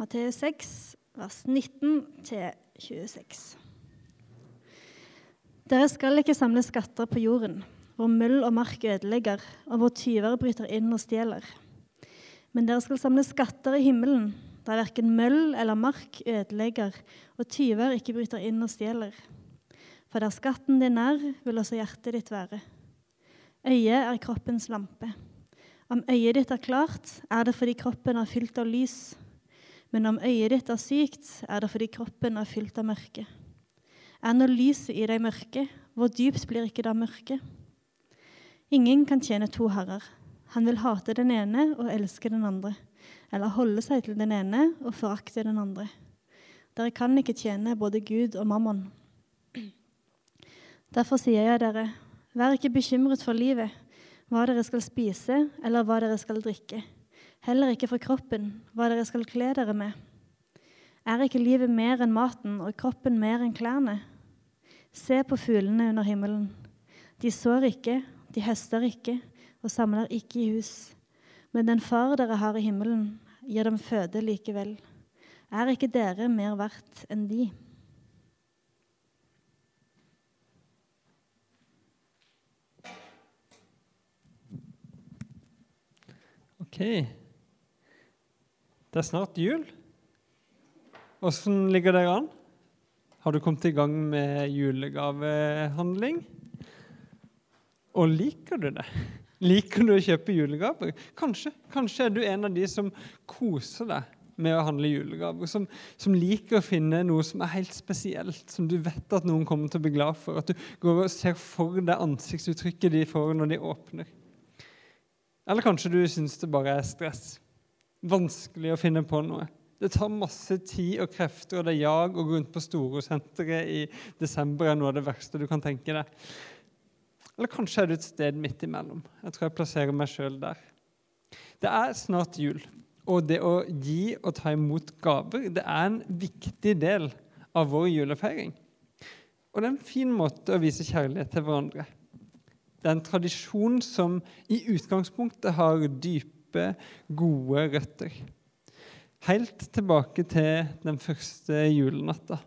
Matteus 6, vers 19-26. Dere skal ikke samle skatter på jorden, hvor møll og mark ødelegger, og hvor tyver bryter inn og stjeler. Men dere skal samle skatter i himmelen, der verken møll eller mark ødelegger, og tyver ikke bryter inn og stjeler. For der skatten din er, vil også hjertet ditt være. Øyet er kroppens lampe. Om øyet ditt er klart, er det fordi kroppen er fylt av lys. Men om øyet ditt er sykt, er det fordi kroppen er fylt av mørke. Er nå lyset i deg mørke, hvor dypt blir ikke da mørket? Ingen kan tjene to herrer. Han vil hate den ene og elske den andre, eller holde seg til den ene og forakte den andre. Dere kan ikke tjene både Gud og mammon. Derfor sier jeg dere, vær ikke bekymret for livet, hva dere skal spise eller hva dere skal drikke heller ikke for kroppen, hva dere skal kle dere med. Er ikke livet mer enn maten og kroppen mer enn klærne? Se på fuglene under himmelen. De sår ikke, de høster ikke og samler ikke i hus. Men den far dere har i himmelen, gir dem føde likevel. Er ikke dere mer verdt enn de? Ok. Det er snart jul. Åssen ligger dere an? Har du kommet i gang med julegavehandling? Og liker du det? Liker du å kjøpe julegaver? Kanskje, kanskje er du en av de som koser deg med å handle julegaver. Som, som, liker å finne noe som er helt spesielt, som du vet at noen kommer til å bli glad for. At du går og ser for deg ansiktsuttrykket de får når de åpner. Eller kanskje du syns det bare er stress vanskelig å finne på noe. Det tar masse tid og krefter, og det er jag å gå rundt på Storosenteret i desember er noe av det verste du kan tenke deg. Eller kanskje er du et sted midt imellom. Jeg tror jeg plasserer meg sjøl der. Det er snart jul, og det å gi og ta imot gaver det er en viktig del av vår julefeiring. Og det er en fin måte å vise kjærlighet til hverandre. Det er en tradisjon som i utgangspunktet har dype dype, gode røtter. Helt tilbake til den første julenatta,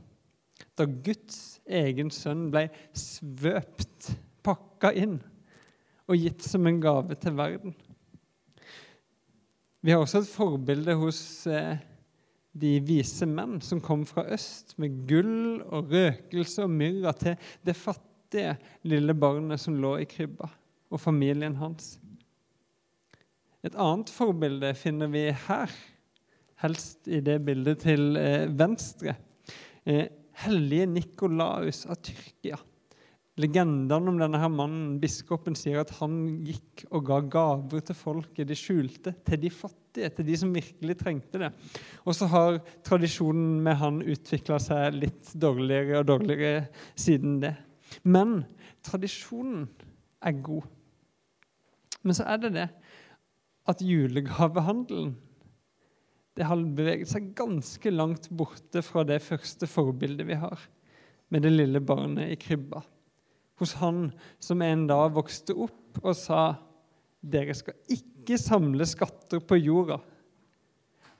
da Guds egen sønn ble svøpt, pakka inn og gitt som en gave til verden. Vi har også et forbilde hos eh, de vise menn som kom fra øst med gull og røkelse og myrra til det fattige lille barnet som lå i krybba, og familien hans. Et annet forbilde finner vi her, helst i det bildet til eh, venstre. Eh, hellige Nikolaus av Tyrkia. Legendene om denne her mannen, biskopen, sier at han gikk og ga gaver til folket, de skjulte, til de fattige, til de som virkelig trengte det. Og så har tradisjonen med han utvikla seg litt dårligere og dårligere siden det. Men tradisjonen er god. Men så er det det at julegavehandelen det har beveget seg ganske langt borte fra det første forbildet vi har, med det lille barnet i krybba. Hos han som en dag vokste opp og sa dere skal ikke samle skatter på jorda,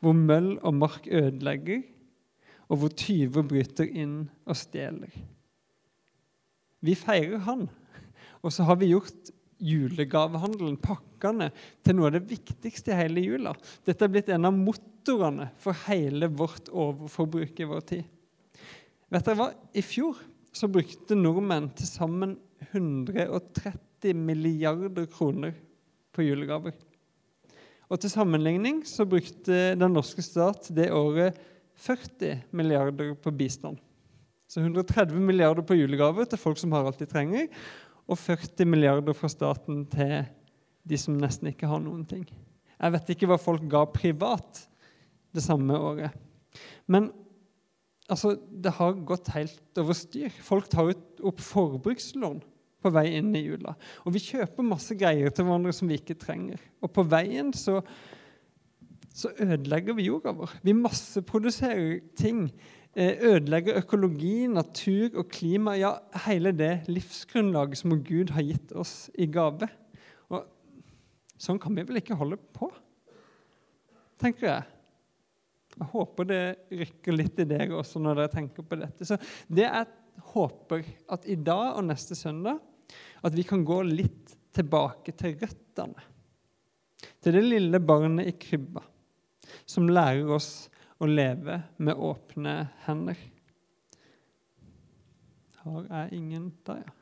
hvor møll og mark ødelegger, og hvor tyver bryter inn og stjeler. Vi feirer han, og så har vi gjort julegavehandelen, pakkene, til noe av det viktigste i hele jula. Dette er blitt en av motorene for hele vårt overforbruk i vår tid. Vet dere hva? I fjor så brukte nordmenn til sammen 130 milliarder kroner på julegaver. Og til sammenligning så brukte den norske stat det året 40 milliarder på bistand. Så 130 milliarder på julegaver til folk som har alt de trenger, og 40 milliarder fra staten til de som nesten ikke har noen ting. Jeg vet ikke hva folk ga privat det samme året. Men altså, det har gått helt over styr. Folk tar opp forbrukslån på vei inn i jula. Og vi kjøper masse greier til hverandre som vi ikke trenger. Og på veien så, så ødelegger vi jorda vår. Vi masseproduserer ting ødelegger økologi, natur og klima, ja, hele det livsgrunnlaget som Gud har gitt oss i gave. Og sånn kan vi vel ikke holde på, tenker jeg. Jeg håper det rykker litt i dere også når dere tenker på dette. Så det jeg håper at i dag og neste søndag at vi kan gå litt tilbake til røttene. Til det lille barnet i krybba som lærer oss å leve med åpne hender. Har jeg ingen der, ja?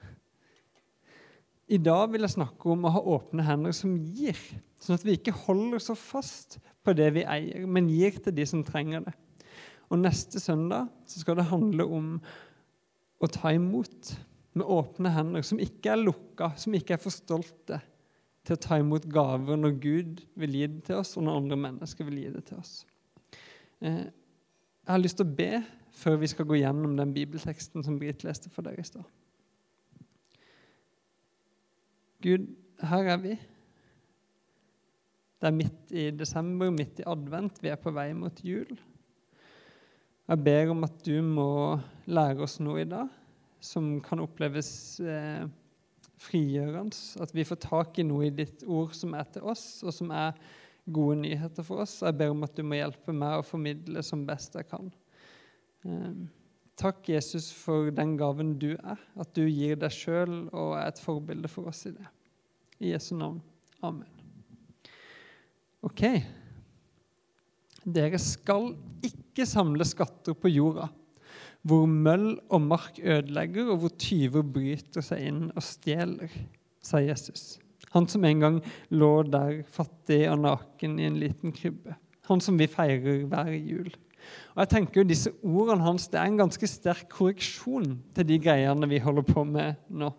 I dag vil jeg snakke om å ha åpne hender som gir, sånn at vi ikke holder så fast på det vi eier, men gir til de som trenger det. Og Neste søndag skal det handle om å ta imot med åpne hender, som ikke er lukka, som ikke er for stolte til å ta imot gaver når Gud vil gi det til oss, og når andre mennesker vil gi det til oss. Eh, jeg har lyst til å be før vi skal gå gjennom den bibelteksten som Britt leste for dere i stad. Gud, her er vi. Det er midt i desember, midt i advent. Vi er på vei mot jul. Jeg ber om at du må lære oss noe i dag som kan oppleves eh, frigjørende. At vi får tak i noe i ditt ord som er til oss, og som er gode nyheter for oss. Jeg ber om at du må hjelpe meg å formidle som best jeg kan. Eh, takk, Jesus, for den gaven du er. At du gir deg sjøl og er et forbilde for oss i det. I Jesu navn. Amen. Ok. Dere skal ikke samle skatter på jorda, hvor møll og mark ødelegger, og hvor tyver bryter seg inn og stjeler, sa Jesus. Han som en gang lå der fattig og naken i en liten krybbe. Han som vi feirer hver jul. Og jeg tenker jo Disse ordene hans det er en ganske sterk korreksjon til de greiene vi holder på med nå.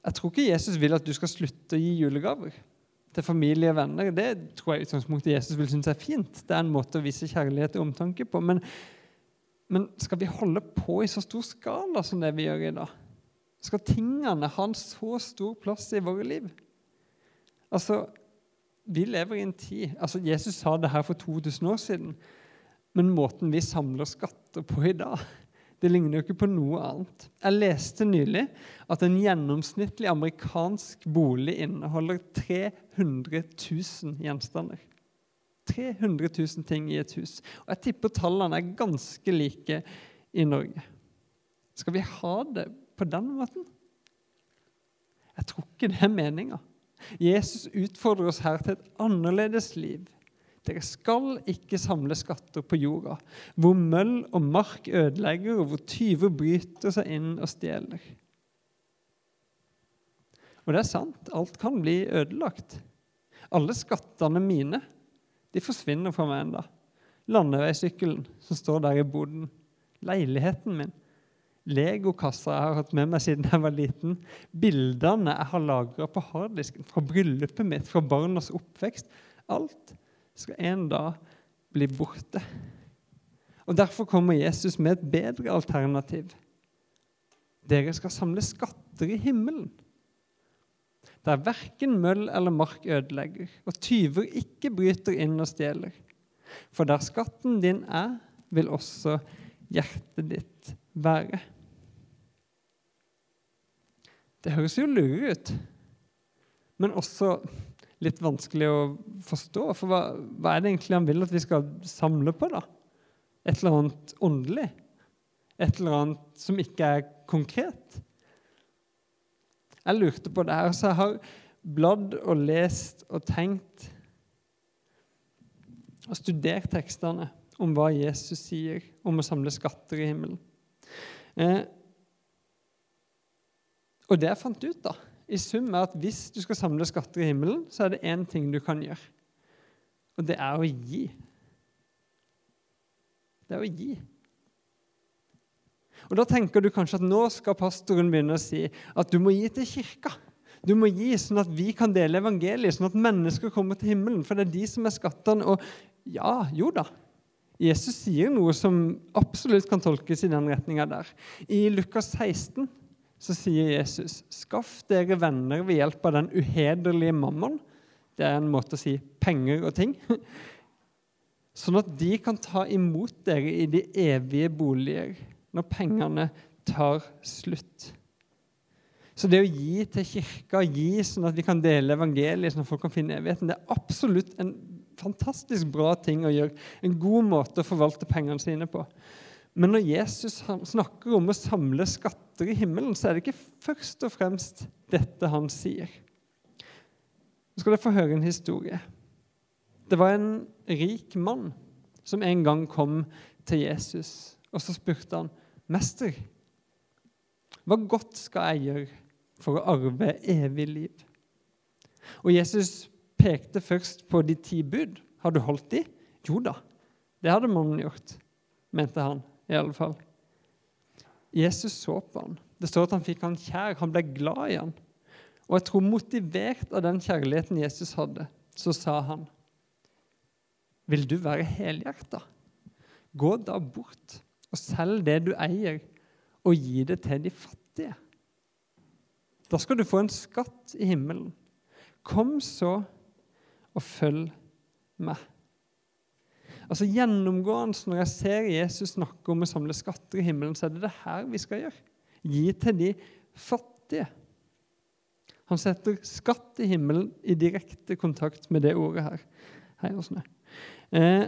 Jeg tror ikke Jesus vil at du skal slutte å gi julegaver til familie og venner. Det tror jeg utgangspunktet Jesus vil synes er fint. Det er en måte å vise kjærlighet og omtanke på. Men, men skal vi holde på i så stor skala som det vi gjør i dag? Skal tingene ha en så stor plass i våre liv? Altså, Vi lever i en tid altså Jesus sa det her for 2000 år siden. Men måten vi samler skatter på i dag det ligner jo ikke på noe annet. Jeg leste nylig at en gjennomsnittlig amerikansk bolig inneholder 300 000 gjenstander. 300 000 ting i et hus. Og Jeg tipper tallene er ganske like i Norge. Skal vi ha det på den måten? Jeg tror ikke det er meninga. Jesus utfordrer oss her til et annerledes liv dere skal ikke samle skatter på jorda, hvor møll og mark ødelegger, og hvor tyver bryter seg inn og stjeler. Og det er sant, alt kan bli ødelagt. Alle skattene mine de forsvinner fra meg enda. Landeveissykkelen som står der i boden, leiligheten min, legokassa jeg har hatt med meg siden jeg var liten, bildene jeg har lagra på harddisken fra bryllupet mitt, fra barnas oppvekst Alt skal en dag bli borte. Og Derfor kommer Jesus med et bedre alternativ. Dere skal samle skatter i himmelen, der verken møll eller mark ødelegger, og tyver ikke bryter inn og stjeler. For der skatten din er, vil også hjertet ditt være. Det høres jo lurere ut, men også litt vanskelig å forstå. For hva, hva, er det egentlig han vil at vi skal samle på? da? Et eller annet åndelig? Et eller annet som ikke er konkret? Jeg lurte på det her, så jeg har bladd og lest og tenkt og studert tekstene om hva Jesus sier om å samle skatter i himmelen. Eh, og det jeg fant ut, da, i sum er at hvis du skal samle skatter i himmelen, så er det én ting du kan gjøre. Og det er å gi. Det er å gi. Og Da tenker du kanskje at nå skal pastoren begynne å si at du må gi til kirka. Du må gi sånn at vi kan dele evangeliet, sånn at mennesker kommer til himmelen. For det er de som er skattene. Og ja, jo da. Jesus sier noe som absolutt kan tolkes i den retninga der. I Lukas 16 så sier Jesus, 'Skaff dere venner ved hjelp av den uhederlige mammon.' Det er en måte å si penger og ting. Sånn at de kan ta imot dere i de evige boliger når pengene tar slutt. Så det å gi til kirka, gi sånn at vi kan dele evangeliet, sånn at folk kan finne evigheten, det er absolutt en fantastisk bra ting å gjøre. En god måte å forvalte pengene sine på. Men når Jesus snakker om å samle skatter i himmelen, så er det ikke først og fremst dette han sier. Nå skal dere få høre en historie. Det var en rik mann som en gang kom til Jesus, og så spurte han, 'Mester, hva godt skal jeg gjøre for å arve evig liv?' Og Jesus pekte først på de ti bud. Har du holdt de? Jo da, det hadde mannen gjort, mente han i alle fall. Jesus så på han. Det står at han fikk han kjær. Han ble glad i han. Og jeg tror motivert av den kjærligheten Jesus hadde, så sa han Vil du være helhjerta? Gå da bort og selg det du eier, og gi det til de fattige. Da skal du få en skatt i himmelen. Kom så og følg meg. Altså Gjennomgående når jeg ser Jesus snakke om å samle skatter i himmelen, så er det det her vi skal gjøre. Gi til de fattige. Han setter skatt i himmelen i direkte kontakt med det ordet her. Hei, åssen eh,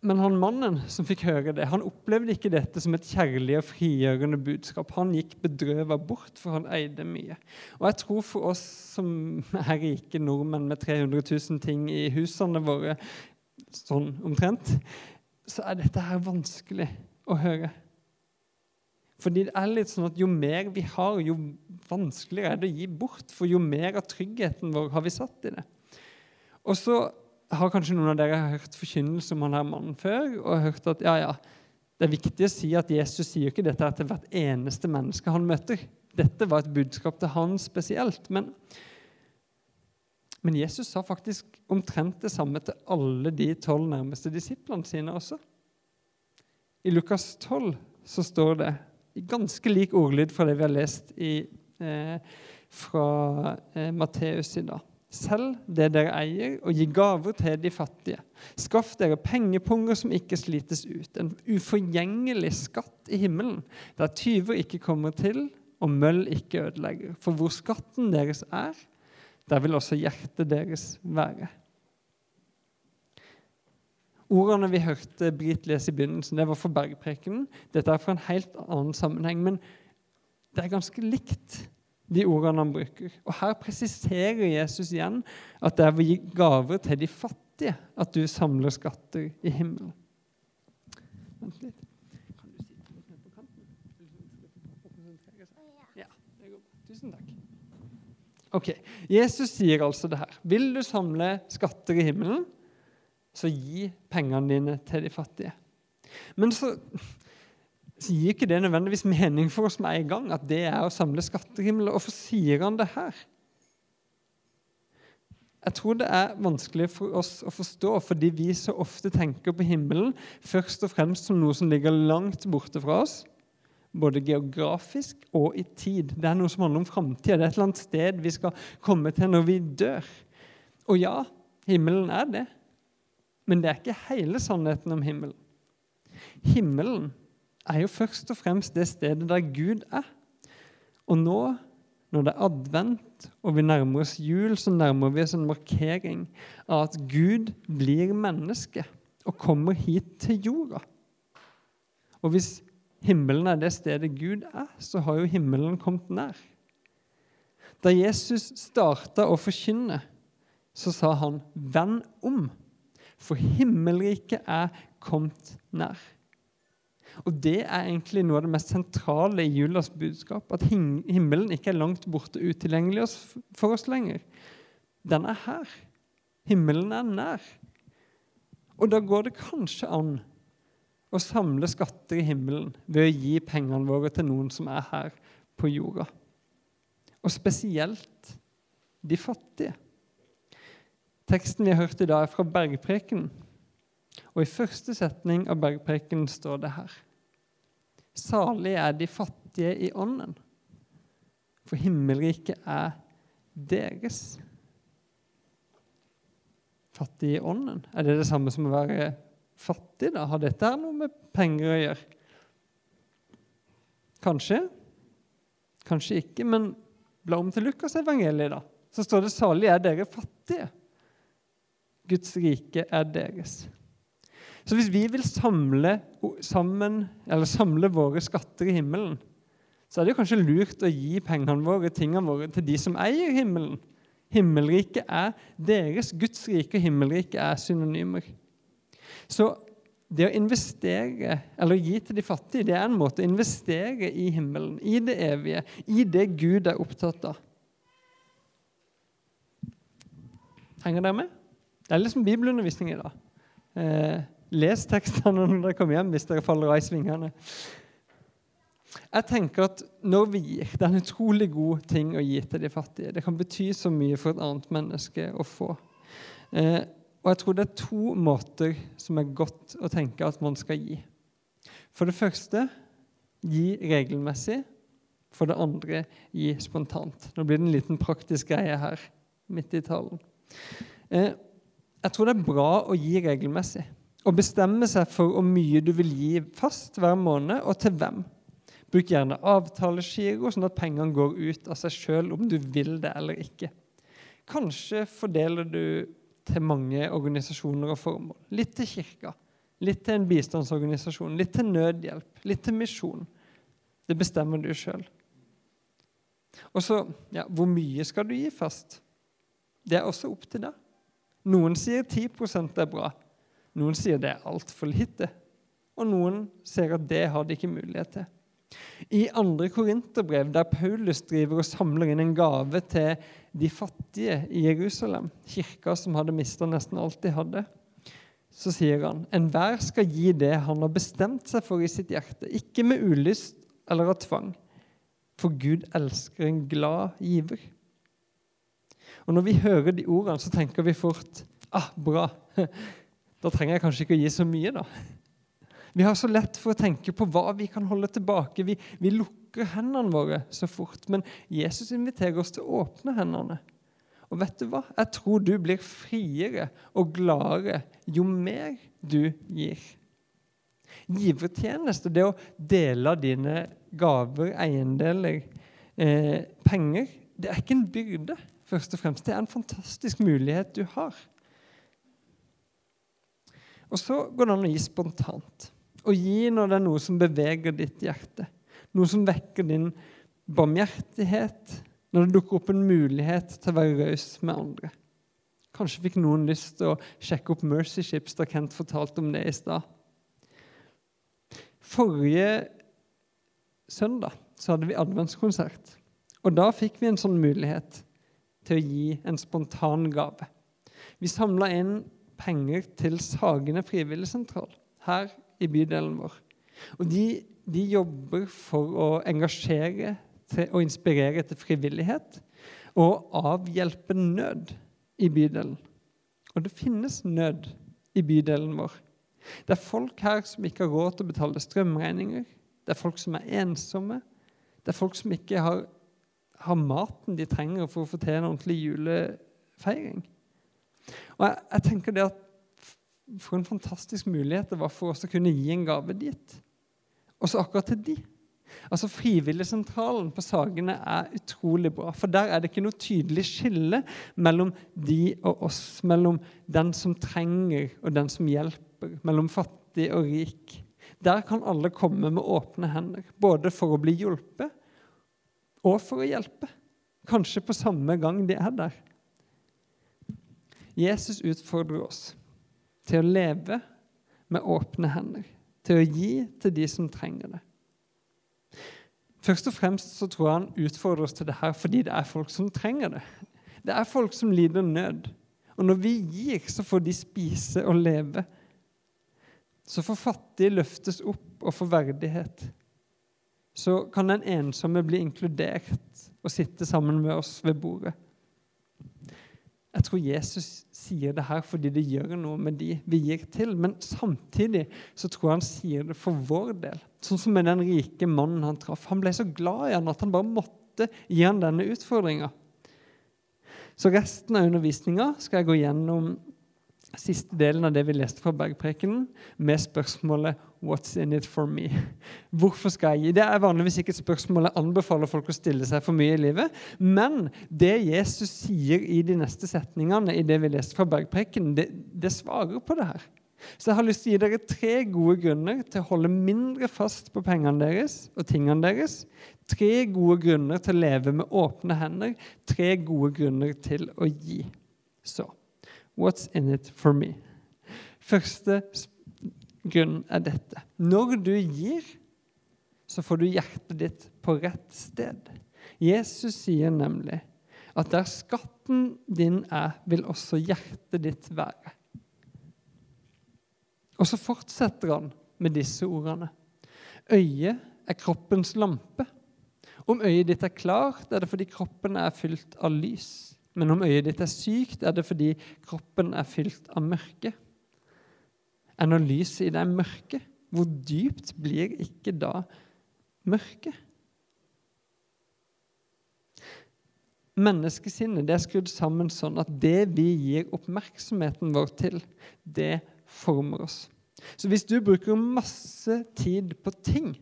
Men han mannen som fikk høre det, han opplevde ikke dette som et kjærlig og frigjørende budskap. Han gikk bedrøva bort, for han eide mye. Og jeg tror for oss som er rike nordmenn med 300 000 ting i husene våre, sånn omtrent, så er dette her vanskelig å høre. Fordi det er litt sånn at Jo mer vi har, jo vanskeligere er det å gi bort. For jo mer av tryggheten vår har vi satt i det. Og så har kanskje noen av dere hørt forkynnelse om han her mannen før. og hørt at ja, ja, Det er viktig å si at Jesus sier ikke dette til hvert eneste menneske han møter. Dette var et budskap til han spesielt. Men men Jesus sa faktisk omtrent det samme til alle de tolv nærmeste disiplene sine også. I Lukas 12 så står det i ganske lik ordlyd fra det vi har lest i, eh, fra eh, Matteus i dag. Selv det dere eier, og gi gaver til de fattige. Skaff dere pengepunger som ikke slites ut, en uforgjengelig skatt i himmelen, der tyver ikke kommer til, og møll ikke ødelegger. For hvor skatten deres er, der vil også hjertet deres være. Ordene vi hørte Brit lese i begynnelsen, det var for bergprekenen. Dette er fra en helt annen sammenheng, men det er ganske likt de ordene han bruker. Og Her presiserer Jesus igjen at det er ved å gi gaver til de fattige at du samler skatter i himmelen. Vent litt. Kan du sitte? Ja, det går. Tusen takk. Ok, Jesus sier altså det her. Vil du samle skatter i himmelen, så gi pengene dine til de fattige. Men så, så gir ikke det nødvendigvis mening for oss med en gang at det er å samle skatter i himmelen. Hvorfor sier han det her? Jeg tror det er vanskelig for oss å forstå fordi vi så ofte tenker på himmelen først og fremst som noe som ligger langt borte fra oss både geografisk og i tid. Det er noe som handler om framtida. Det er et eller annet sted vi skal komme til når vi dør. Og ja, himmelen er det. Men det er ikke hele sannheten om himmelen. Himmelen er jo først og fremst det stedet der Gud er. Og nå, når det er advent og vi nærmer oss jul, så nærmer vi oss en markering av at Gud blir menneske og kommer hit til jorda. Og hvis himmelen er det stedet Gud er, så har jo himmelen kommet nær. Da Jesus starta å forkynne, så sa han 'venn om', for himmelriket er kommet nær. Og Det er egentlig noe av det mest sentrale i julas budskap. At himmelen ikke er langt borte utilgjengelig for oss lenger. Den er her. Himmelen er nær. Og da går det kanskje an å samle skatter i himmelen ved å gi pengene våre til noen som er her på jorda. Og spesielt de fattige. Teksten vi har hørt i dag, er fra Bergpreken. Og i første setning av Bergpreken står det her. Salige er de fattige i ånden, for himmelriket er deres. Fattige i ånden, er det det samme som å være fattig, da? Har dette noe med penger å gjøre? Kanskje. Kanskje ikke. Men bla om til Lukas evangeliet, da. Så står det 'salig er dere fattige'. Guds rike er deres. Så hvis vi vil samle, sammen, samle våre skatter i himmelen, så er det kanskje lurt å gi pengene våre, tingene våre, til de som eier himmelen. Himmelriket er deres. Guds rike og himmelriket er synonymer. Så det å investere, eller gi til de fattige, det er en måte å investere i himmelen, i det evige, i det Gud er opptatt av. Henger dere med? Det er liksom bibelundervisning i dag. Eh, les tekstene når dere kommer hjem, hvis dere faller av i svingene. Jeg tenker at når vi gir, Det er en utrolig god ting å gi til de fattige. Det kan bety så mye for et annet menneske å få. Eh, og jeg tror det er to måter som er godt å tenke at man skal gi. For det første gi regelmessig. For det andre gi spontant. Nå blir det en liten praktisk greie her midt i talen. Eh, jeg tror det er bra å gi regelmessig. Å bestemme seg for hvor mye du vil gi fast hver måned, og til hvem. Bruk gjerne avtalegiro, sånn at pengene går ut av seg sjøl om du vil det eller ikke. Kanskje fordeler du til mange organisasjoner og formål. Litt til kirka, litt til en bistandsorganisasjon, litt til nødhjelp, litt til misjon. Det bestemmer du sjøl. Og så, ja, Hvor mye skal du gi fast? Det er også opp til deg. Noen sier 10% er bra. Noen sier det er altfor lite. Og noen ser at det har de ikke mulighet til. I andre Korinterbrev, der Paulus driver og samler inn en gave til de fattige i Jerusalem, kirka som hadde mista nesten alt de hadde, så sier han enhver skal gi det han har bestemt seg for i sitt hjerte, ikke med ulyst eller av tvang, for Gud elsker en glad giver. Og Når vi hører de ordene, så tenker vi fort ah, bra, da trenger jeg kanskje ikke å gi så mye, da. Vi har så lett for å tenke på hva vi kan holde tilbake. Vi, vi lukker hendene våre så fort. Men Jesus inviterer oss til å åpne hendene. Og vet du hva? Jeg tror du blir friere og gladere jo mer du gir. Givertjeneste, det å dele dine gaver, eiendeler, eh, penger, det er ikke en byrde, først og fremst. Det er en fantastisk mulighet du har. Og så går det an å gi spontant. Å gi når det er noe som beveger ditt hjerte, noe som vekker din barmhjertighet, når det dukker opp en mulighet til å være raus med andre. Kanskje fikk noen lyst til å sjekke opp Mercy Ships da Kent fortalte om det i stad. Forrige søndag så hadde vi adventskonsert. Og da fikk vi en sånn mulighet til å gi en spontan gave. Vi samla inn penger til Sagene frivilligsentral her i bydelen vår. Og de, de jobber for å engasjere til, og inspirere til frivillighet og avhjelpe nød i bydelen. Og det finnes nød i bydelen vår. Det er folk her som ikke har råd til å betale strømregninger. Det er folk som er ensomme. Det er folk som ikke har, har maten de trenger for å få til en ordentlig julefeiring. Og jeg, jeg tenker det at for en fantastisk mulighet det var for oss å kunne gi en gave dit. Også akkurat til de. Altså Frivilligsentralen på Sagene er utrolig bra. For der er det ikke noe tydelig skille mellom de og oss. Mellom den som trenger, og den som hjelper. Mellom fattig og rik. Der kan alle komme med åpne hender. Både for å bli hjulpet og for å hjelpe. Kanskje på samme gang de er der. Jesus utfordrer oss til å leve med åpne hender, til å gi til de som trenger det. Først og fremst så tror jeg han utfordrer oss til det her fordi det er folk som trenger det. Det er folk som lider nød. Og når vi gir, så får de spise og leve. Så får fattige løftes opp og få verdighet. Så kan den ensomme bli inkludert og sitte sammen med oss ved bordet. Jeg tror Jesus sier det her fordi det gjør noe med de vi gir til. Men samtidig så tror jeg han sier det for vår del. Sånn som med den rike mannen han traff. Han ble så glad i han at han bare måtte gi han denne utfordringa. Så resten av undervisninga skal jeg gå gjennom siste delen av det vi leste fra Bergprekenen, med spørsmålet 'What's in it for me?' Hvorfor skal jeg gi? Det er vanligvis ikke et spørsmål jeg anbefaler folk å stille seg for mye i livet. Men det Jesus sier i de neste setningene i det vi leste fra Bergprekenen, det, det svarer på det her. Så jeg har lyst til å gi dere tre gode grunner til å holde mindre fast på pengene deres og tingene deres. Tre gode grunner til å leve med åpne hender. Tre gode grunner til å gi. Så What's in it for me? Første grunn er dette. Når du gir, så får du hjertet ditt på rett sted. Jesus sier nemlig at der skatten din er, vil også hjertet ditt være. Og så fortsetter han med disse ordene. Øyet er kroppens lampe. Om øyet ditt er klart, er det fordi kroppen er fylt av lys. Men om øyet ditt er sykt, er det fordi kroppen er fylt av mørke. Er når lyset i deg mørke, hvor dypt blir ikke da mørket? Menneskesinnet det er skrudd sammen sånn at det vi gir oppmerksomheten vår til, det former oss. Så hvis du bruker masse tid på ting,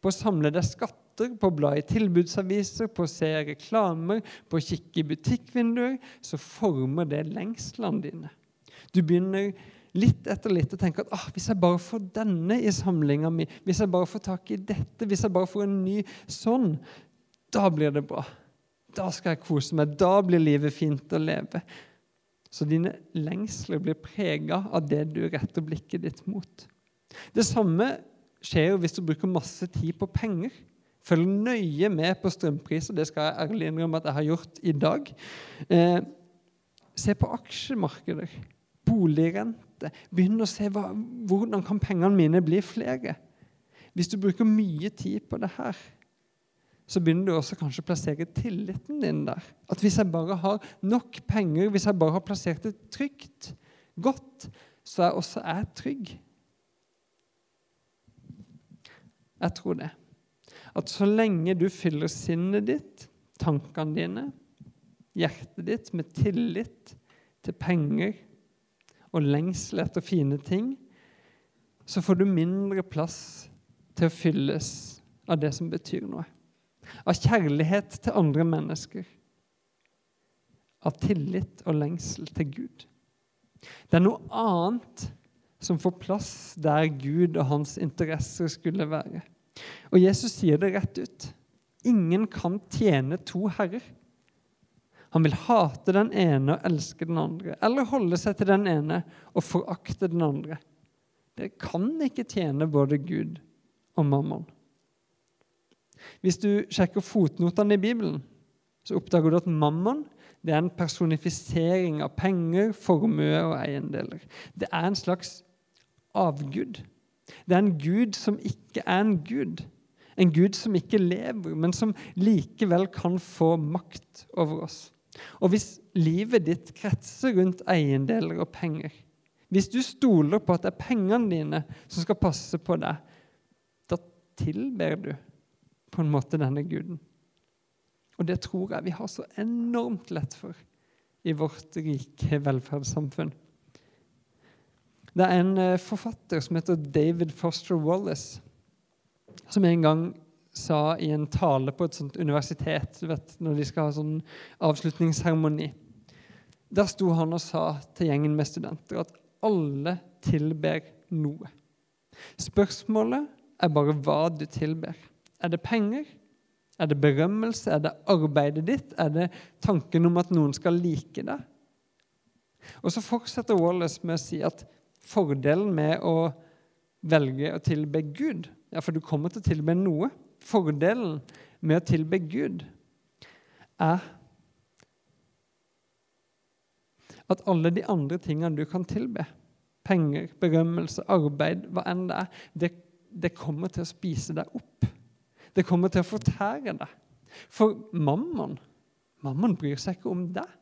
på å samle deg skatt rabatter, på å bla i tilbudsaviser, på å se reklamer, på å kikke i butikkvinduer, så former det lengslene dine. Du begynner litt etter litt å tenke at ah, hvis jeg bare får denne i samlinga mi, hvis jeg bare får tak i dette, hvis jeg bare får en ny sånn, da blir det bra. Da skal jeg kose meg. Da blir livet fint å leve. Så dine lengsler blir prega av det du retter blikket ditt mot. Det samme skjer jo hvis du bruker masse tid på penger. Følg nøye med på strømpriser. Det skal jeg ærlig innrømme at jeg har gjort i dag. Eh, se på aksjemarkeder, boligrente. Begynn å se hva, hvordan kan pengene mine bli flere. Hvis du bruker mye tid på det her, så begynner du også kanskje å plassere tilliten din der. At hvis jeg bare har nok penger, hvis jeg bare har plassert det trygt, godt, så er også jeg trygg. Jeg tror det at så lenge du fyller sinnet ditt, tankene dine, hjertet ditt med tillit til penger og lengsel etter fine ting, så får du mindre plass til å fylles av det som betyr noe. Av kjærlighet til andre mennesker. Av tillit og lengsel til Gud. Det er noe annet som får plass der Gud og hans interesser skulle være. Og Jesus sier det rett ut. Ingen kan tjene to herrer. Han vil hate den ene og elske den andre, eller holde seg til den ene og forakte den andre. Dere kan ikke tjene både Gud og mammon. Hvis du sjekker fotnotene i Bibelen, så oppdager du at mammon det er en personifisering av penger, formue og eiendeler. Det er en slags avgud. Det er en gud som ikke er en gud. En gud som ikke lever, men som likevel kan få makt over oss. Og hvis livet ditt kretser rundt eiendeler og penger, hvis du stoler på at det er pengene dine som skal passe på deg, da tilber du på en måte denne guden. Og det tror jeg vi har så enormt lett for i vårt rike velferdssamfunn. Det er en eh, forfatter som heter David Foster Wallace, som en gang sa i en tale på et sånt universitet du vet, når de skal ha sånn avslutningsseremoni Der sto han og sa til gjengen med studenter at alle tilber noe. Spørsmålet er bare hva du tilber. Er det penger? Er det berømmelse? Er det arbeidet ditt? Er det tanken om at noen skal like deg? Og så fortsetter Wallace med å si at fordelen med å velge å tilbe Gud Ja, for du kommer til å tilbe noe. Fordelen med å tilbe Gud er at alle de andre tingene du kan tilbe, penger, berømmelse, arbeid, hva enn det er, det, det kommer til å spise deg opp. Det kommer til å fortære deg. For mammon, mammon bryr seg ikke om deg.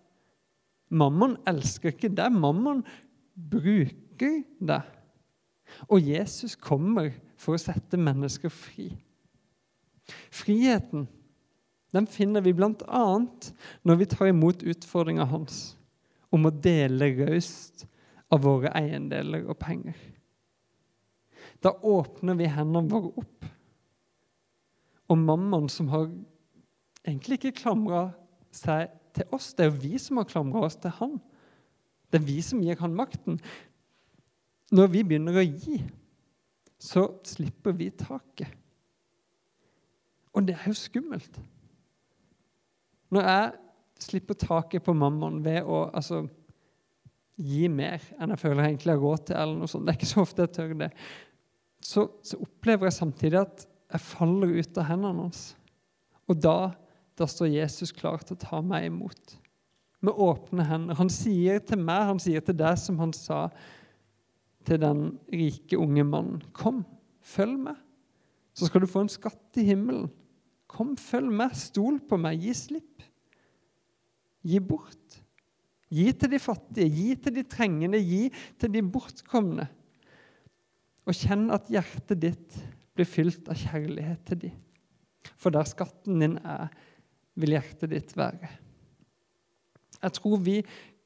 Mammon elsker ikke deg. Mammon bruker bruker det. Og Jesus kommer for å sette mennesker fri. Friheten den finner vi bl.a. når vi tar imot utfordringa hans om å dele raust av våre eiendeler og penger. Da åpner vi hendene våre opp. Og mammaen som har egentlig ikke klamra seg til oss, det er jo vi som har klamra oss til han. Det er vi som gir han makten. Når vi begynner å gi, så slipper vi taket. Og det er jo skummelt. Når jeg slipper taket på mammaen ved å altså, gi mer enn jeg føler jeg egentlig har råd til, eller noe sånt, det er ikke så ofte jeg tør det, så, så opplever jeg samtidig at jeg faller ut av hendene hans. Og da, da står Jesus klar til å ta meg imot med åpne hender. Han sier til meg, han sier til deg som han sa til den rike, unge mannen. Kom, følg meg, så skal du få en skatt i himmelen. Kom, følg meg, stol på meg, gi slipp. Gi bort. Gi til de fattige, gi til de trengende, gi til de bortkomne. Og kjenn at hjertet ditt blir fylt av kjærlighet til de. For der skatten din er, vil hjertet ditt være. Jeg tror vi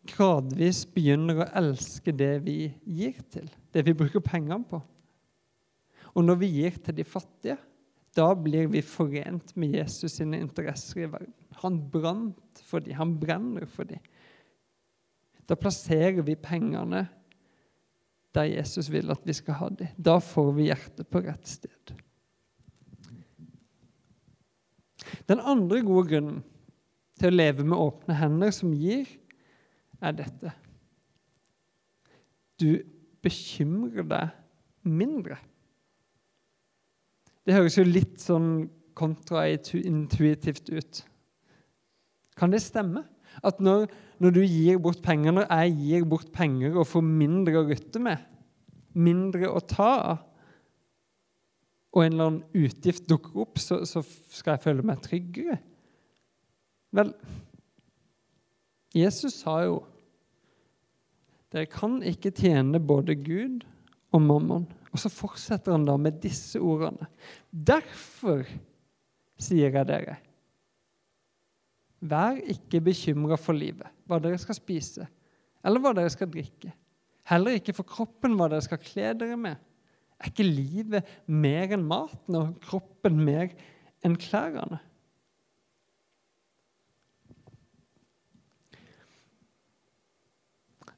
gradvis begynner å elske det vi gir til, det vi bruker pengene på. Og når vi gir til de fattige, da blir vi forent med Jesus sine interesser i verden. Han brant for dem, han brenner for dem. Da plasserer vi pengene der Jesus vil at vi skal ha dem. Da får vi hjertet på rett sted. Den andre gode grunnen til å leve med åpne hender som gir, er dette. Du bekymrer deg mindre. Det høres jo litt sånn kontraintuitivt ut. Kan det stemme? At når, når, du gir bort penger, når jeg gir bort penger og får mindre å rutte med, mindre å ta av, og en eller annen utgift dukker opp, så, så skal jeg føle meg tryggere? Vel, Jesus sa jo dere kan ikke tjene både Gud og mammon. Og så fortsetter han da med disse ordene. Derfor sier jeg dere, vær ikke bekymra for livet, hva dere skal spise, eller hva dere skal drikke. Heller ikke for kroppen, hva dere skal kle dere med. Er ikke livet mer enn maten og kroppen mer enn klærne?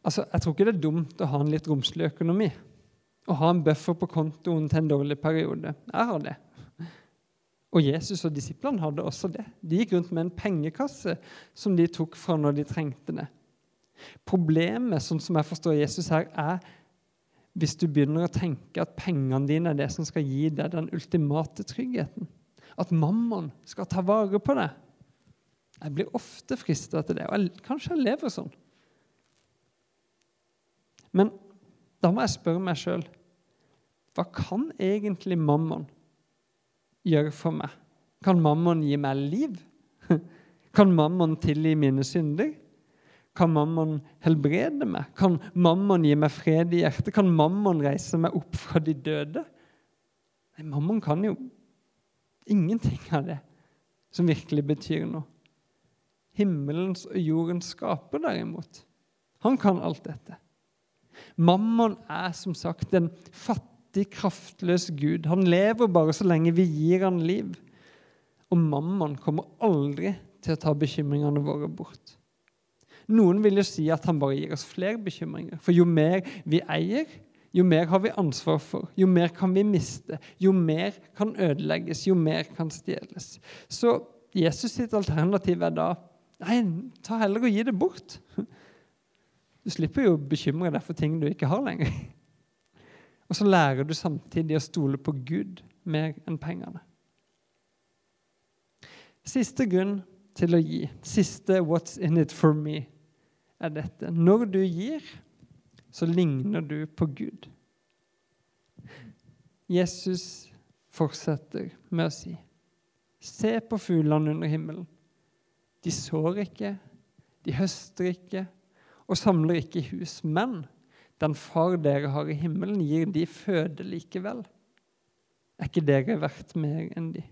Altså, Jeg tror ikke det er dumt å ha en litt romslig økonomi. Å ha en buffer på kontoen til en dårlig periode. Jeg har det. Og Jesus og disiplene hadde også det. De gikk rundt med en pengekasse som de tok fra når de trengte det. Problemet, sånn som jeg forstår Jesus her, er hvis du begynner å tenke at pengene dine er det som skal gi deg den ultimate tryggheten. At mammon skal ta vare på deg. Jeg blir ofte frista til det, og jeg, kanskje jeg lever sånn. Men da må jeg spørre meg sjøl hva kan egentlig mammon gjøre for meg? Kan mammon gi meg liv? Kan mammon tilgi mine synder? Kan mammon helbrede meg? Kan mammon gi meg fred i hjertet? Kan mammon reise meg opp fra de døde? Nei, mammon kan jo ingenting av det som virkelig betyr noe. Himmelens og jordens skaper, derimot, han kan alt dette. Mammon er som sagt en fattig, kraftløs gud. Han lever bare så lenge vi gir han liv. Og mammon kommer aldri til å ta bekymringene våre bort. Noen vil jo si at han bare gir oss flere bekymringer. For jo mer vi eier, jo mer har vi ansvar for, jo mer kan vi miste, jo mer kan ødelegges, jo mer kan stjeles. Så Jesus sitt alternativ er da Nei, ta heller og gi det bort. Du slipper jo å bekymre deg for ting du ikke har lenger. Og så lærer du samtidig å stole på Gud mer enn pengene. Siste grunn til å gi, siste 'what's in it for me', er dette. Når du gir, så ligner du på Gud. Jesus fortsetter med å si, 'Se på fuglene under himmelen.' De sår ikke, de høster ikke, og samler ikke i hus. Men den far dere har i himmelen, gir de føde likevel. Er ikke dere verdt mer enn de?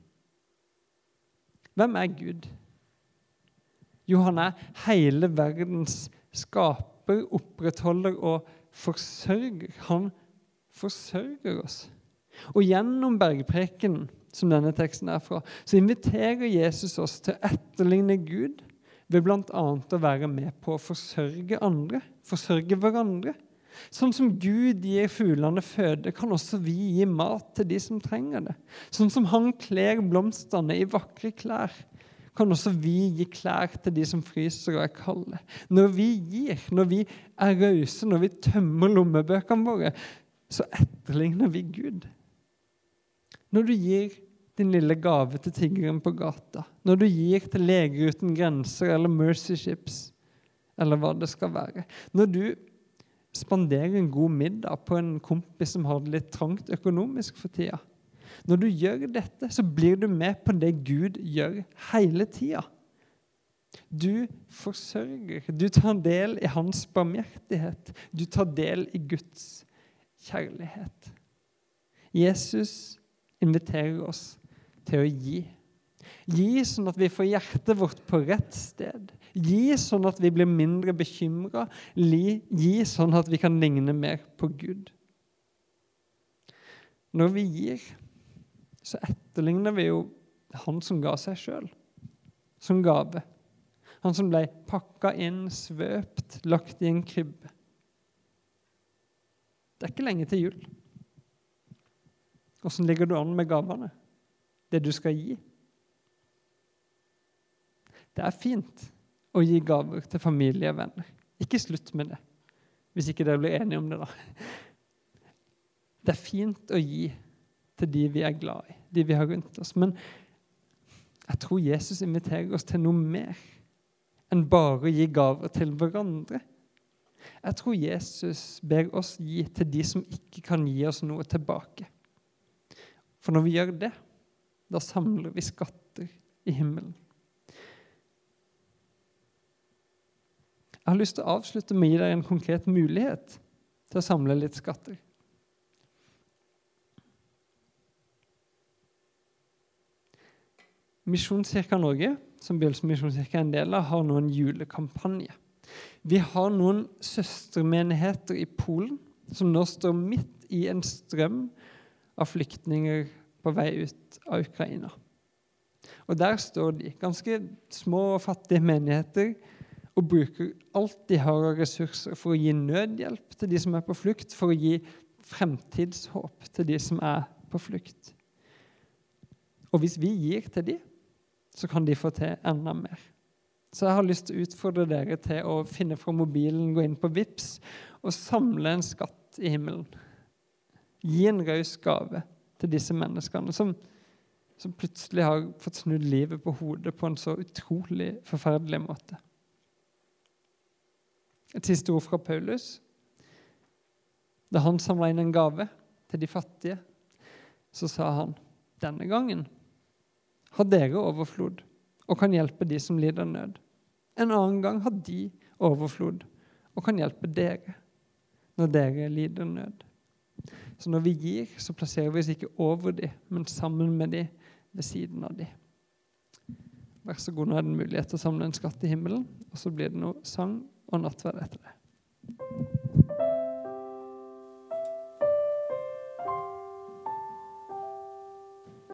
Hvem er Gud? Jo, han er hele verdens skaper, opprettholder og forsørger. Han forsørger oss. Og gjennom bergprekenen, som denne teksten er fra, så inviterer Jesus oss til å etterligne Gud ved bl.a. å være med på å forsørge andre, forsørge hverandre. Sånn som Gud gir fuglene føde, kan også vi gi mat til de som trenger det. Sånn som Han kler blomstene i vakre klær, kan også vi gi klær til de som fryser og er kalde. Når vi gir, når vi er rause, når vi tømmer lommebøkene våre, så etterligner vi Gud. Når du gir din lille gave til tiggeren på gata, når du gir til Leger uten grenser eller Mercy Ships, eller hva det skal være Når du spanderer en god middag på en kompis som har det litt trangt økonomisk for tida Når du gjør dette, så blir du med på det Gud gjør hele tida. Du forsørger. Du tar del i hans barmhjertighet. Du tar del i Guds kjærlighet. Jesus inviterer oss til å gi. Gi sånn at vi får hjertet vårt på rett sted. Gi sånn at vi blir mindre bekymra. Gi sånn at vi kan ligne mer på Gud. Når vi gir, så etterligner vi jo han som ga seg sjøl som gave. Han som ble pakka inn, svøpt, lagt i en krybbe. Det er ikke lenge til jul. Åssen ligger du an med gavene? Det du skal gi? Det er fint å gi gaver til familie og venner. Ikke slutt med det, hvis ikke dere blir enige om det, da. Det er fint å gi til de vi er glad i, de vi har rundt oss. Men jeg tror Jesus inviterer oss til noe mer enn bare å gi gaver til hverandre. Jeg tror Jesus ber oss gi til de som ikke kan gi oss noe tilbake. For når vi gjør det, da samler vi skatter i himmelen. Jeg har lyst til å avslutte med å gi deg en konkret mulighet til å samle litt skatter. Misjonskirka Norge, som Bjølsen misjonskirke er en del av, har nå en julekampanje. Vi har noen søstermenigheter i Polen som nå står midt i en strøm av flyktninger på vei ut av Ukraina. Og Der står de, ganske små og fattige menigheter, og bruker alt de har av ressurser for å gi nødhjelp til de som er på flukt, for å gi fremtidshåp til de som er på flukt. Og hvis vi gir til de, så kan de få til enda mer. Så jeg har lyst til å utfordre dere til å finne fra mobilen, gå inn på VIPS og samle en skatt i himmelen. Gi en raus gave til disse menneskene som, som plutselig har fått snudd livet på hodet på en så utrolig forferdelig måte. Et siste ord fra Paulus. Da han samla inn en gave til de fattige, så sa han denne gangen har dere overflod og kan hjelpe de som lider nød. En annen gang har de overflod og kan hjelpe dere når dere lider nød. Så når vi gir, så plasserer vi oss ikke over de, men sammen med de, ved siden av de. Vær så god, nå er det en mulighet til å samle en skatt i himmelen, og så blir det noe sang og nattverd etter det.